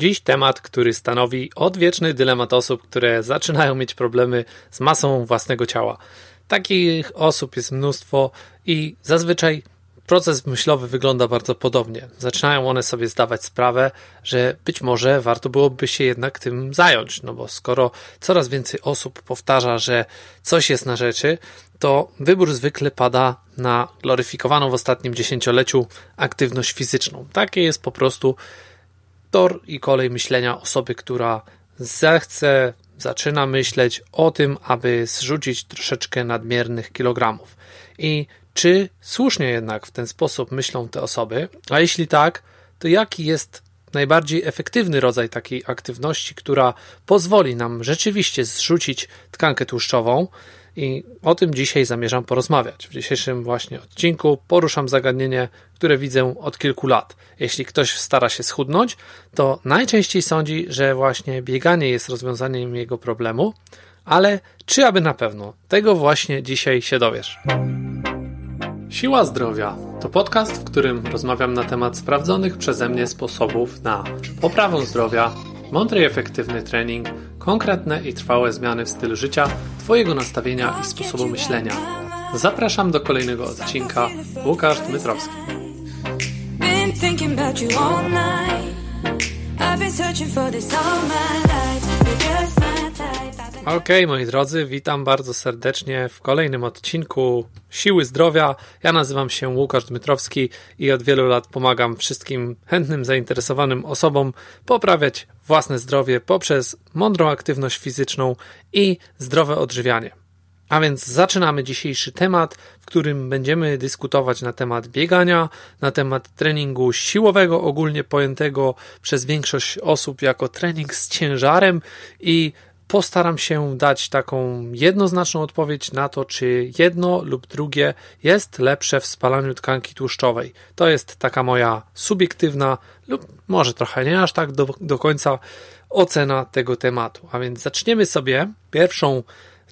Dziś temat, który stanowi odwieczny dylemat osób, które zaczynają mieć problemy z masą własnego ciała. Takich osób jest mnóstwo i zazwyczaj proces myślowy wygląda bardzo podobnie. Zaczynają one sobie zdawać sprawę, że być może warto byłoby się jednak tym zająć, no bo skoro coraz więcej osób powtarza, że coś jest na rzeczy, to wybór zwykle pada na gloryfikowaną w ostatnim dziesięcioleciu aktywność fizyczną. Takie jest po prostu tor i kolej myślenia osoby, która zechce, zaczyna myśleć o tym, aby zrzucić troszeczkę nadmiernych kilogramów. I czy słusznie jednak w ten sposób myślą te osoby? A jeśli tak, to jaki jest najbardziej efektywny rodzaj takiej aktywności, która pozwoli nam rzeczywiście zrzucić tkankę tłuszczową? I o tym dzisiaj zamierzam porozmawiać. W dzisiejszym właśnie odcinku poruszam zagadnienie, które widzę od kilku lat. Jeśli ktoś stara się schudnąć, to najczęściej sądzi, że właśnie bieganie jest rozwiązaniem jego problemu, ale czy aby na pewno? Tego właśnie dzisiaj się dowiesz. Siła Zdrowia to podcast, w którym rozmawiam na temat sprawdzonych przeze mnie sposobów na poprawę zdrowia, mądry i efektywny trening, konkretne i trwałe zmiany w stylu życia, Twojego nastawienia i sposobu myślenia. Zapraszam do kolejnego odcinka. Łukasz Dmytrowski. Ok, moi drodzy, witam bardzo serdecznie w kolejnym odcinku Siły Zdrowia. Ja nazywam się Łukasz Dmytrowski i od wielu lat pomagam wszystkim chętnym, zainteresowanym osobom poprawiać własne zdrowie poprzez mądrą aktywność fizyczną i zdrowe odżywianie. A więc zaczynamy dzisiejszy temat, w którym będziemy dyskutować na temat biegania, na temat treningu siłowego, ogólnie pojętego przez większość osób jako trening z ciężarem i postaram się dać taką jednoznaczną odpowiedź na to, czy jedno lub drugie jest lepsze w spalaniu tkanki tłuszczowej. To jest taka moja subiektywna, lub może trochę nie aż tak do, do końca ocena tego tematu. A więc zaczniemy sobie pierwszą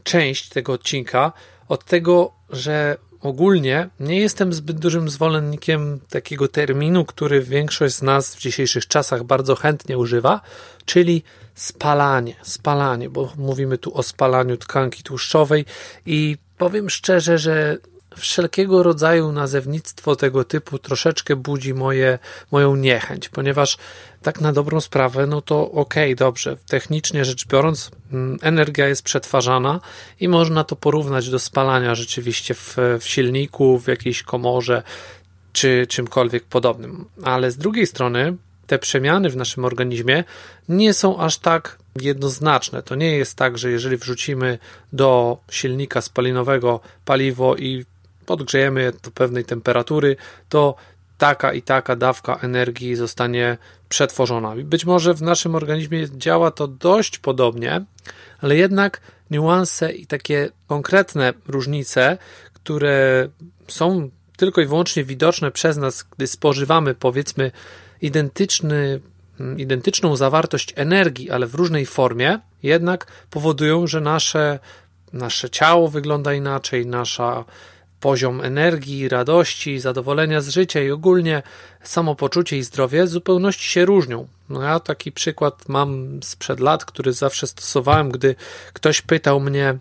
część tego odcinka od tego, że ogólnie nie jestem zbyt dużym zwolennikiem takiego terminu, który większość z nas w dzisiejszych czasach bardzo chętnie używa, czyli spalanie. Spalanie, bo mówimy tu o spalaniu tkanki tłuszczowej i powiem szczerze, że wszelkiego rodzaju nazewnictwo tego typu troszeczkę budzi moje, moją niechęć, ponieważ tak na dobrą sprawę, no to okej, okay, dobrze, technicznie rzecz biorąc, mm, energia jest przetwarzana i można to porównać do spalania rzeczywiście w, w silniku, w jakiejś komorze czy czymkolwiek podobnym. Ale z drugiej strony, te przemiany w naszym organizmie nie są aż tak jednoznaczne. To nie jest tak, że jeżeli wrzucimy do silnika spalinowego paliwo i podgrzejemy je do pewnej temperatury, to taka i taka dawka energii zostanie przetworzona. Być może w naszym organizmie działa to dość podobnie, ale jednak niuanse i takie konkretne różnice, które są tylko i wyłącznie widoczne przez nas, gdy spożywamy powiedzmy identyczny, identyczną zawartość energii, ale w różnej formie, jednak powodują, że nasze, nasze ciało wygląda inaczej, nasza poziom energii, radości, zadowolenia z życia i ogólnie samopoczucie i zdrowie w zupełności się różnią. No ja taki przykład mam sprzed lat, który zawsze stosowałem, gdy ktoś pytał mnie,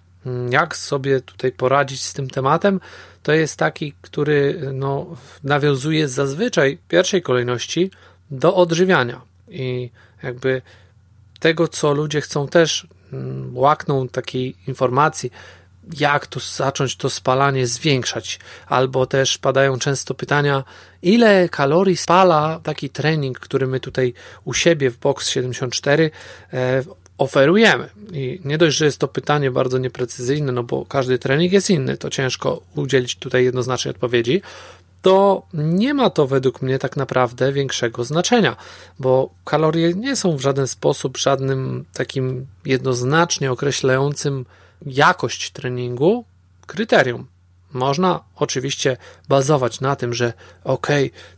jak sobie tutaj poradzić z tym tematem, to jest taki, który no, nawiązuje zazwyczaj w pierwszej kolejności do odżywiania. I jakby tego, co ludzie chcą też mm, łakną takiej informacji, jak to zacząć to spalanie zwiększać, albo też padają często pytania, ile kalorii spala taki trening, który my tutaj u siebie w Box 74 e, oferujemy. I nie dość, że jest to pytanie bardzo nieprecyzyjne, no bo każdy trening jest inny, to ciężko udzielić tutaj jednoznacznej odpowiedzi, to nie ma to według mnie tak naprawdę większego znaczenia, bo kalorie nie są w żaden sposób żadnym takim jednoznacznie określającym jakość treningu kryterium. Można oczywiście bazować na tym, że ok,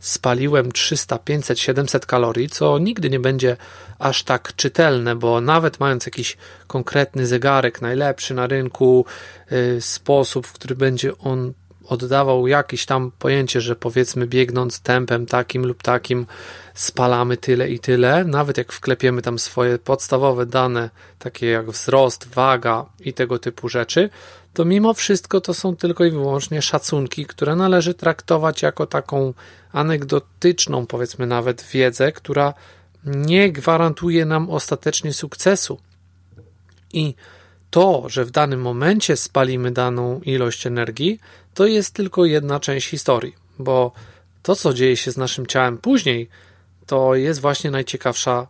spaliłem 300, 500, 700 kalorii, co nigdy nie będzie aż tak czytelne, bo nawet mając jakiś konkretny zegarek, najlepszy na rynku, yy, sposób, w który będzie on oddawał jakieś tam pojęcie, że powiedzmy biegnąc tempem takim lub takim spalamy tyle i tyle, nawet jak wklepiemy tam swoje podstawowe dane, takie jak wzrost, waga i tego typu rzeczy, to mimo wszystko to są tylko i wyłącznie szacunki, które należy traktować jako taką anegdotyczną, powiedzmy nawet wiedzę, która nie gwarantuje nam ostatecznie sukcesu. I to, że w danym momencie spalimy daną ilość energii, to jest tylko jedna część historii, bo to, co dzieje się z naszym ciałem później, to jest właśnie najciekawsza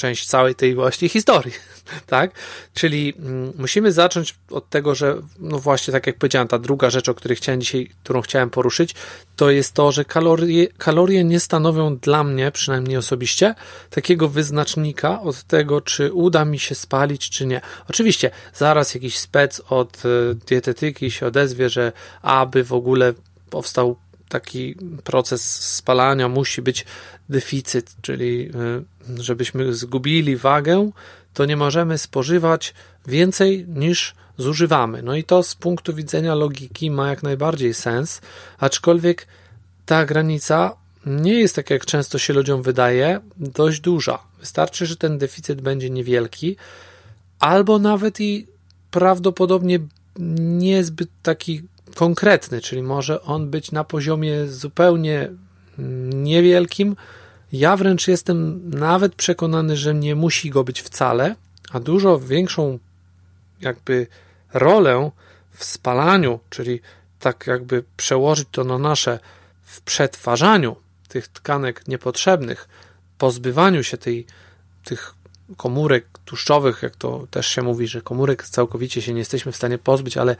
część całej tej właśnie historii, tak? Czyli mm, musimy zacząć od tego, że no właśnie tak jak powiedziałem, ta druga rzecz, o której chciałem dzisiaj, którą chciałem poruszyć, to jest to, że kalorie, kalorie nie stanowią dla mnie, przynajmniej osobiście, takiego wyznacznika od tego, czy uda mi się spalić, czy nie. Oczywiście, zaraz jakiś spec od e, dietetyki się odezwie, że aby w ogóle powstał taki proces spalania, musi być deficyt, czyli y, żebyśmy zgubili wagę, to nie możemy spożywać więcej niż zużywamy. No i to z punktu widzenia logiki ma jak najbardziej sens, aczkolwiek ta granica nie jest tak, jak często się ludziom wydaje, dość duża. Wystarczy, że ten deficyt będzie niewielki, albo nawet i prawdopodobnie niezbyt taki konkretny, czyli może on być na poziomie zupełnie niewielkim. Ja wręcz jestem nawet przekonany, że nie musi go być wcale, a dużo większą jakby rolę w spalaniu, czyli tak jakby przełożyć to na nasze w przetwarzaniu tych tkanek niepotrzebnych, pozbywaniu się tej, tych komórek tłuszczowych, jak to też się mówi, że komórek całkowicie się nie jesteśmy w stanie pozbyć, ale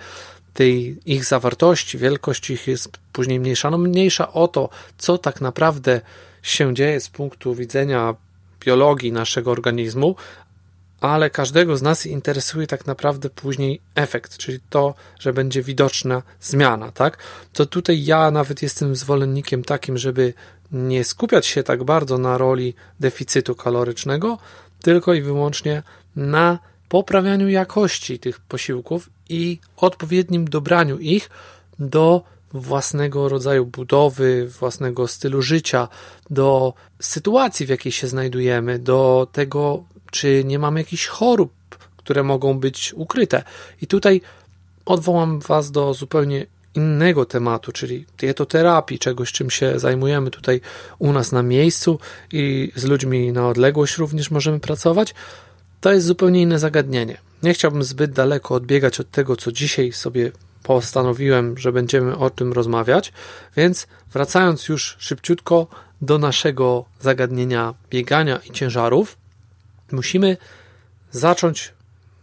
tej ich zawartości, wielkość ich jest później mniejsza. No mniejsza o to, co tak naprawdę się dzieje z punktu widzenia biologii naszego organizmu, ale każdego z nas interesuje tak naprawdę później efekt, czyli to, że będzie widoczna zmiana, tak? To tutaj ja nawet jestem zwolennikiem takim, żeby nie skupiać się tak bardzo na roli deficytu kalorycznego, tylko i wyłącznie na poprawianiu jakości tych posiłków i odpowiednim dobraniu ich do własnego rodzaju budowy, własnego stylu życia, do sytuacji, w jakiej się znajdujemy, do tego, czy nie mamy jakichś chorób, które mogą być ukryte. I tutaj odwołam Was do zupełnie innego tematu, czyli dietoterapii, czegoś, czym się zajmujemy tutaj u nas na miejscu i z ludźmi na odległość również możemy pracować. To jest zupełnie inne zagadnienie. Nie chciałbym zbyt daleko odbiegać od tego, co dzisiaj sobie postanowiłem, że będziemy o tym rozmawiać, więc wracając już szybciutko do naszego zagadnienia biegania i ciężarów, musimy zacząć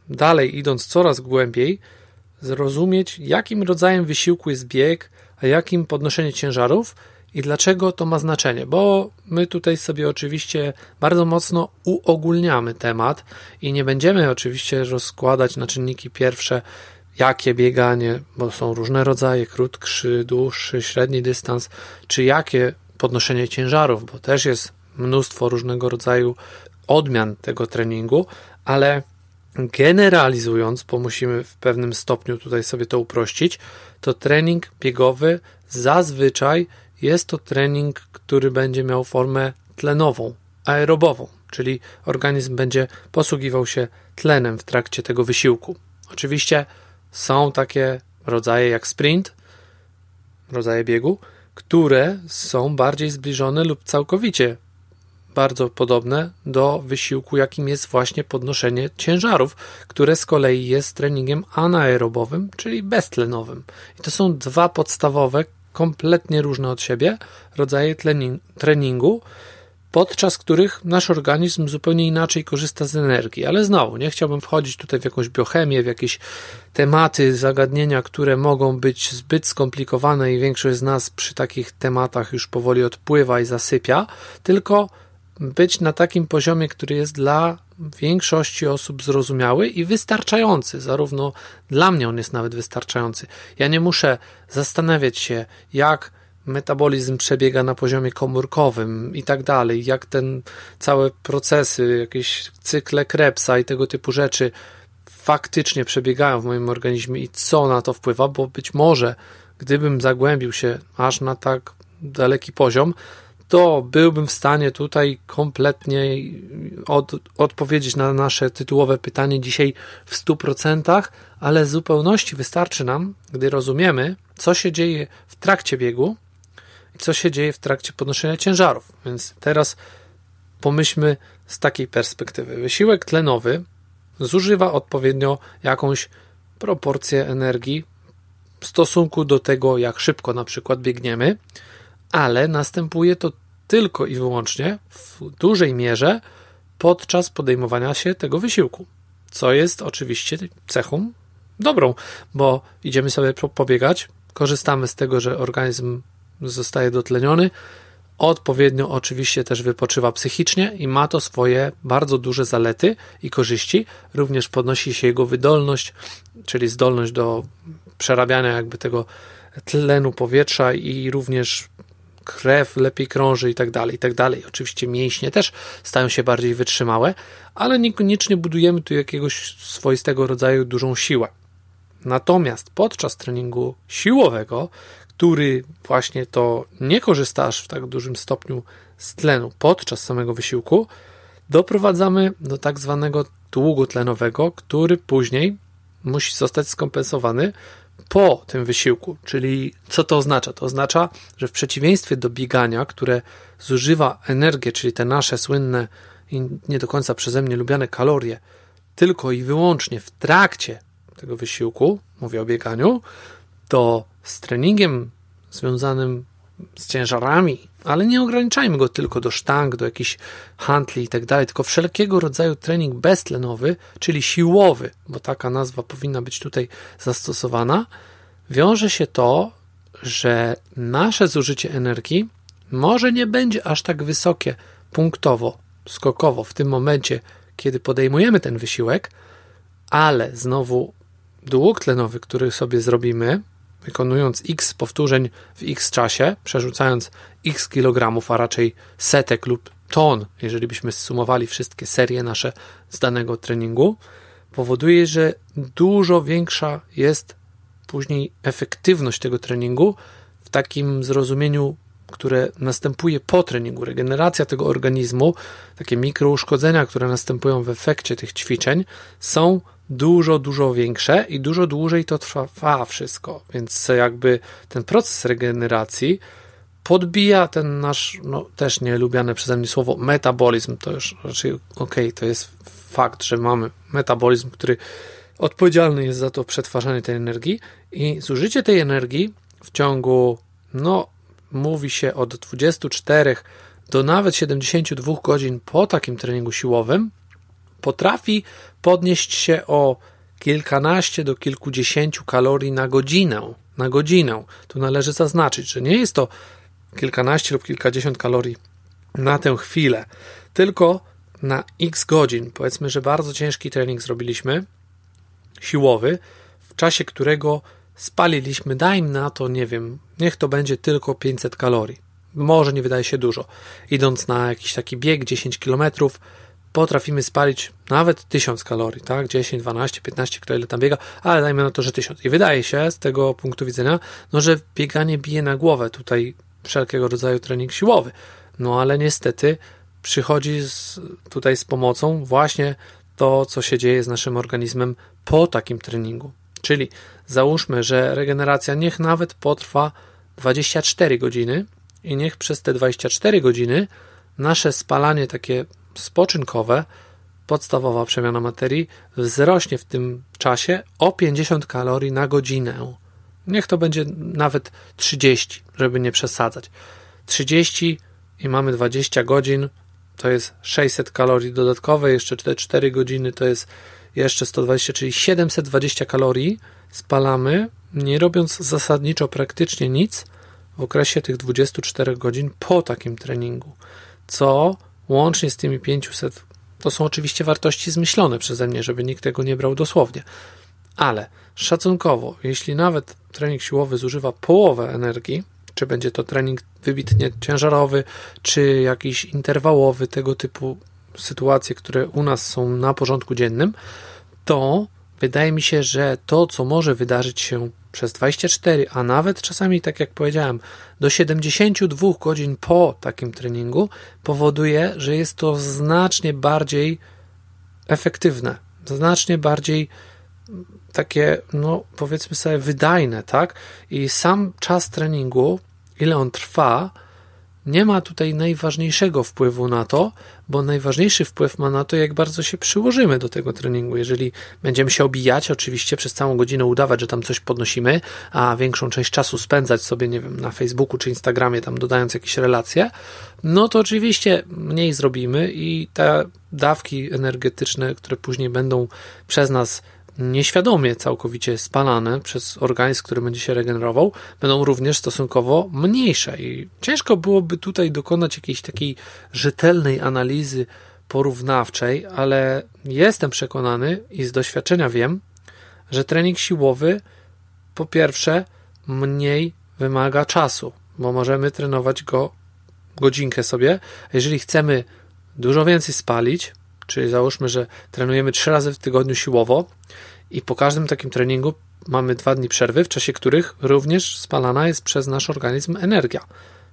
dalej, idąc coraz głębiej, zrozumieć, jakim rodzajem wysiłku jest bieg, a jakim podnoszenie ciężarów i dlaczego to ma znaczenie, bo my tutaj sobie oczywiście bardzo mocno uogólniamy temat i nie będziemy oczywiście rozkładać na czynniki pierwsze, jakie bieganie, bo są różne rodzaje, krótszy, dłuższy, średni dystans, czy jakie podnoszenie ciężarów, bo też jest mnóstwo różnego rodzaju odmian tego treningu, ale generalizując, bo musimy w pewnym stopniu tutaj sobie to uprościć, to trening biegowy zazwyczaj jest to trening, który będzie miał formę tlenową, aerobową, czyli organizm będzie posługiwał się tlenem w trakcie tego wysiłku. Oczywiście są takie rodzaje jak sprint, rodzaje biegu, które są bardziej zbliżone lub całkowicie bardzo podobne do wysiłku, jakim jest właśnie podnoszenie ciężarów, które z kolei jest treningiem anaerobowym, czyli beztlenowym. I to są dwa podstawowe, kompletnie różne od siebie rodzaje treningu, podczas których nasz organizm zupełnie inaczej korzysta z energii. Ale znowu, nie chciałbym wchodzić tutaj w jakąś biochemię, w jakieś tematy, zagadnienia, które mogą być zbyt skomplikowane i większość z nas przy takich tematach już powoli odpływa i zasypia, tylko być na takim poziomie, który jest dla większości osób zrozumiały i wystarczający. Zarówno dla mnie on jest nawet wystarczający. Ja nie muszę zastanawiać się, jak metabolizm przebiega na poziomie komórkowym i tak dalej, jak ten całe procesy, jakieś cykle Krebsa i tego typu rzeczy faktycznie przebiegają w moim organizmie i co na to wpływa, bo być może gdybym zagłębił się aż na tak daleki poziom, to byłbym w stanie tutaj kompletnie od, odpowiedzieć na nasze tytułowe pytanie dzisiaj w 100%, ale z zupełności wystarczy nam, gdy rozumiemy, co się dzieje w trakcie biegu i co się dzieje w trakcie podnoszenia ciężarów. Więc teraz pomyślmy z takiej perspektywy. Wysiłek tlenowy zużywa odpowiednio jakąś proporcję energii w stosunku do tego, jak szybko na przykład biegniemy, ale następuje to tylko i wyłącznie w dużej mierze podczas podejmowania się tego wysiłku, co jest oczywiście cechą dobrą, bo idziemy sobie pobiegać, korzystamy z tego, że organizm zostaje dotleniony, odpowiednio oczywiście też wypoczywa psychicznie i ma to swoje bardzo duże zalety i korzyści. Również podnosi się jego wydolność, czyli zdolność do przerabiania jakby tego tlenu powietrza i również krew lepiej krąży i tak dalej, i tak dalej. Oczywiście mięśnie też stają się bardziej wytrzymałe, ale niekoniecznie budujemy tu jakiegoś swoistego rodzaju dużą siłę. Natomiast podczas treningu siłowego, który właśnie to nie korzystasz w tak dużym stopniu z tlenu podczas samego wysiłku, doprowadzamy do tak zwanego długu tlenowego, który później musi zostać skompensowany po tym wysiłku. Czyli co to oznacza? To oznacza, że w przeciwieństwie do biegania, które zużywa energię, czyli te nasze słynne i nie do końca przeze mnie lubiane kalorie, tylko i wyłącznie w trakcie tego wysiłku, mówię o bieganiu, to z treningiem związanym z ciężarami, ale nie ograniczajmy go tylko do sztang, do jakichś handli i tak dalej, tylko wszelkiego rodzaju trening beztlenowy, czyli siłowy, bo taka nazwa powinna być tutaj zastosowana, wiąże się to, że nasze zużycie energii może nie będzie aż tak wysokie punktowo, skokowo w tym momencie, kiedy podejmujemy ten wysiłek, ale znowu dług tlenowy, który sobie zrobimy, wykonując x powtórzeń w x czasie, przerzucając x kilogramów, a raczej setek lub ton, jeżeli byśmy sumowali wszystkie serie nasze z danego treningu, powoduje, że dużo większa jest później efektywność tego treningu w takim zrozumieniu, które następuje po treningu, regeneracja tego organizmu, takie mikrouszkodzenia, które następują w efekcie tych ćwiczeń, są dużo, dużo większe i dużo dłużej to trwa wszystko. Więc jakby ten proces regeneracji podbija ten nasz, no też nielubiane przeze mnie słowo metabolizm. To już raczej okej, okay, to jest fakt, że mamy metabolizm, który odpowiedzialny jest za to przetwarzanie tej energii i zużycie tej energii w ciągu, no, mówi się od 24 do nawet 72 godzin po takim treningu siłowym, potrafi podnieść się o kilkanaście do kilkudziesięciu kalorii na godzinę. Na godzinę. Tu należy zaznaczyć, że nie jest to kilkanaście lub kilkadziesiąt kalorii na tę chwilę, tylko na x godzin. Powiedzmy, że bardzo ciężki trening zrobiliśmy, siłowy, w czasie którego spaliliśmy, dajmy na to, nie wiem, niech to będzie tylko 500 kalorii. Może nie wydaje się dużo. Idąc na jakiś taki bieg 10 kilometrów, potrafimy spalić nawet 1000 kalorii, tak? 10, 12, 15, kto ile tam biega, ale dajmy na to, że 1000. I wydaje się z tego punktu widzenia, no, że bieganie bije na głowę tutaj wszelkiego rodzaju trening siłowy. No ale niestety przychodzi z, tutaj z pomocą właśnie to, co się dzieje z naszym organizmem po takim treningu. Czyli załóżmy, że regeneracja niech nawet potrwa 24 godziny i niech przez te 24 godziny nasze spalanie takie spoczynkowe, podstawowa przemiana materii, wzrośnie w tym czasie o 50 kalorii na godzinę. Niech to będzie nawet 30, żeby nie przesadzać. 30 i mamy 20 godzin, to jest 600 kalorii dodatkowe, jeszcze 4 godziny to jest jeszcze 120, czyli 720 kalorii spalamy, nie robiąc zasadniczo praktycznie nic w okresie tych 24 godzin po takim treningu, co łącznie z tymi 500, to są oczywiście wartości zmyślone przeze mnie, żeby nikt tego nie brał dosłownie, ale szacunkowo, jeśli nawet trening siłowy zużywa połowę energii, czy będzie to trening wybitnie ciężarowy, czy jakiś interwałowy, tego typu sytuacje, które u nas są na porządku dziennym, to wydaje mi się, że to, co może wydarzyć się przez 24, a nawet czasami, tak jak powiedziałem, do 72 godzin po takim treningu, powoduje, że jest to znacznie bardziej efektywne, znacznie bardziej takie, no powiedzmy sobie, wydajne, tak? I sam czas treningu, ile on trwa, nie ma tutaj najważniejszego wpływu na to, bo najważniejszy wpływ ma na to, jak bardzo się przyłożymy do tego treningu. Jeżeli będziemy się obijać, oczywiście przez całą godzinę udawać, że tam coś podnosimy, a większą część czasu spędzać sobie, nie wiem, na Facebooku czy Instagramie, tam dodając jakieś relacje, no to oczywiście mniej zrobimy i te dawki energetyczne, które później będą przez nas nieświadomie całkowicie spalane przez organizm, który będzie się regenerował, będą również stosunkowo mniejsze. I ciężko byłoby tutaj dokonać jakiejś takiej rzetelnej analizy porównawczej, ale jestem przekonany i z doświadczenia wiem, że trening siłowy po pierwsze mniej wymaga czasu, bo możemy trenować go godzinkę sobie. Jeżeli chcemy dużo więcej spalić, Czyli załóżmy, że trenujemy trzy razy w tygodniu siłowo i po każdym takim treningu mamy dwa dni przerwy, w czasie których również spalana jest przez nasz organizm energia.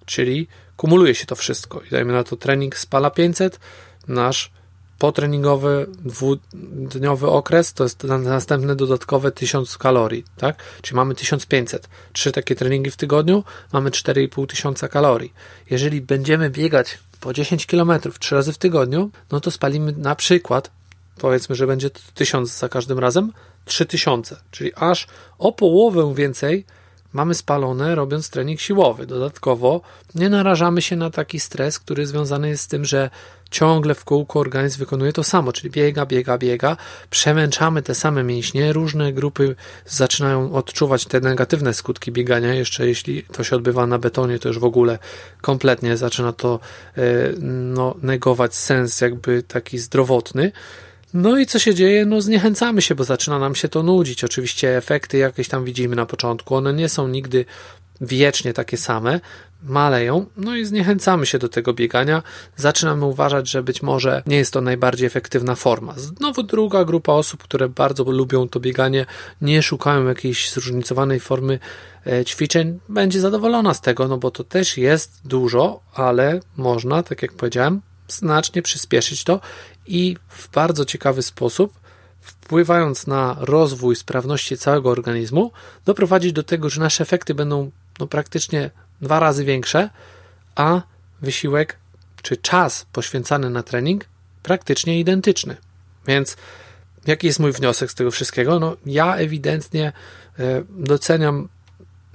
Czyli kumuluje się to wszystko. I dajmy na to trening spala 500, nasz potreningowy dwudniowy okres to jest następne dodatkowe 1000 kalorii, tak? Czyli mamy 1500. Trzy takie treningi w tygodniu, mamy 4,5 tysiąca kalorii. Jeżeli będziemy biegać po 10 km trzy razy w tygodniu, no to spalimy na przykład, powiedzmy, że będzie 1000 za każdym razem, 3000, czyli aż o połowę więcej mamy spalone robiąc trening siłowy. Dodatkowo nie narażamy się na taki stres, który związany jest z tym, że ciągle w kółko organizm wykonuje to samo, czyli biega, biega, biega, przemęczamy te same mięśnie, różne grupy zaczynają odczuwać te negatywne skutki biegania, jeszcze jeśli to się odbywa na betonie, to już w ogóle kompletnie zaczyna to e, no, negować sens jakby taki zdrowotny. No i co się dzieje? No zniechęcamy się, bo zaczyna nam się to nudzić. Oczywiście efekty jakieś tam widzimy na początku, one nie są nigdy wiecznie takie same, maleją, no i zniechęcamy się do tego biegania. Zaczynamy uważać, że być może nie jest to najbardziej efektywna forma. Znowu druga grupa osób, które bardzo lubią to bieganie, nie szukają jakiejś zróżnicowanej formy e, ćwiczeń, będzie zadowolona z tego, no bo to też jest dużo, ale można, tak jak powiedziałem, znacznie przyspieszyć to i w bardzo ciekawy sposób, wpływając na rozwój sprawności całego organizmu, doprowadzić do tego, że nasze efekty będą no, praktycznie dwa razy większe, a wysiłek czy czas poświęcany na trening praktycznie identyczny. Więc jaki jest mój wniosek z tego wszystkiego? No, ja ewidentnie e, doceniam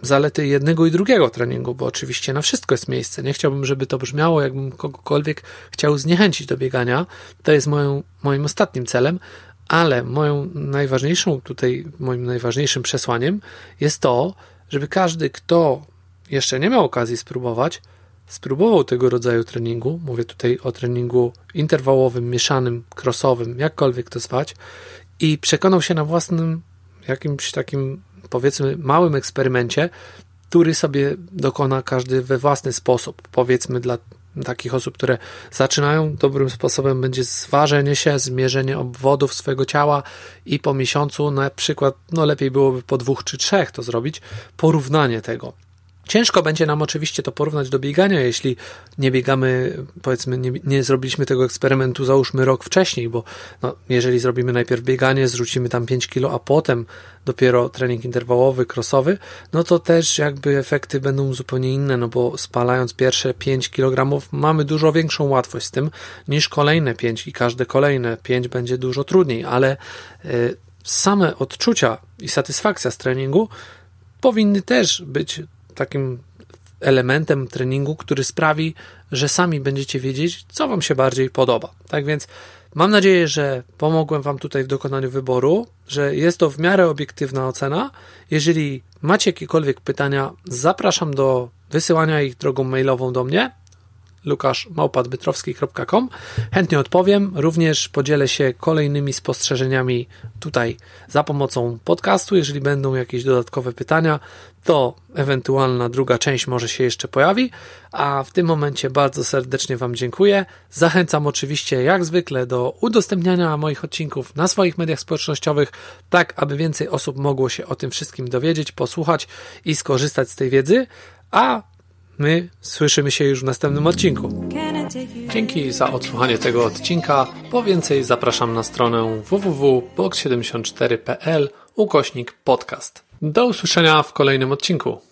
zalety jednego i drugiego treningu, bo oczywiście na wszystko jest miejsce. Nie chciałbym, żeby to brzmiało, jakbym kogokolwiek chciał zniechęcić do biegania. To jest moją, moim ostatnim celem, ale moją najważniejszą tutaj, moim najważniejszym przesłaniem jest to, żeby każdy, kto jeszcze nie miał okazji spróbować, spróbował tego rodzaju treningu. Mówię tutaj o treningu interwałowym, mieszanym, crossowym, jakkolwiek to zwać, i przekonał się na własnym jakimś takim powiedzmy małym eksperymencie, który sobie dokona każdy we własny sposób. Powiedzmy dla takich osób, które zaczynają dobrym sposobem będzie zważenie się, zmierzenie obwodów swojego ciała i po miesiącu na przykład, no lepiej byłoby po dwóch czy trzech to zrobić, porównanie tego. Ciężko będzie nam oczywiście to porównać do biegania, jeśli nie biegamy, powiedzmy, nie, nie zrobiliśmy tego eksperymentu, załóżmy rok wcześniej, bo no, jeżeli zrobimy najpierw bieganie, zrzucimy tam 5 kilo, a potem dopiero trening interwałowy, crossowy, no to też jakby efekty będą zupełnie inne, no bo spalając pierwsze 5 kg mamy dużo większą łatwość z tym niż kolejne 5 i każde kolejne 5 będzie dużo trudniej, ale y, same odczucia i satysfakcja z treningu powinny też być takim elementem treningu, który sprawi, że sami będziecie wiedzieć, co Wam się bardziej podoba. Tak więc mam nadzieję, że pomogłem Wam tutaj w dokonaniu wyboru, że jest to w miarę obiektywna ocena. Jeżeli macie jakiekolwiek pytania, zapraszam do wysyłania ich drogą mailową do mnie. lukaszmałpadbytrowski.com. Chętnie odpowiem, również podzielę się kolejnymi spostrzeżeniami tutaj za pomocą podcastu. Jeżeli będą jakieś dodatkowe pytania, to ewentualna druga część może się jeszcze pojawi. A w tym momencie bardzo serdecznie Wam dziękuję. Zachęcam oczywiście, jak zwykle, do udostępniania moich odcinków na swoich mediach społecznościowych, tak aby więcej osób mogło się o tym wszystkim dowiedzieć, posłuchać i skorzystać z tej wiedzy. A my słyszymy się już w następnym odcinku. Dzięki za odsłuchanie tego odcinka. Po więcej zapraszam na stronę www.box74.pl ukośnik podcast. Do usłyszenia w kolejnym odcinku.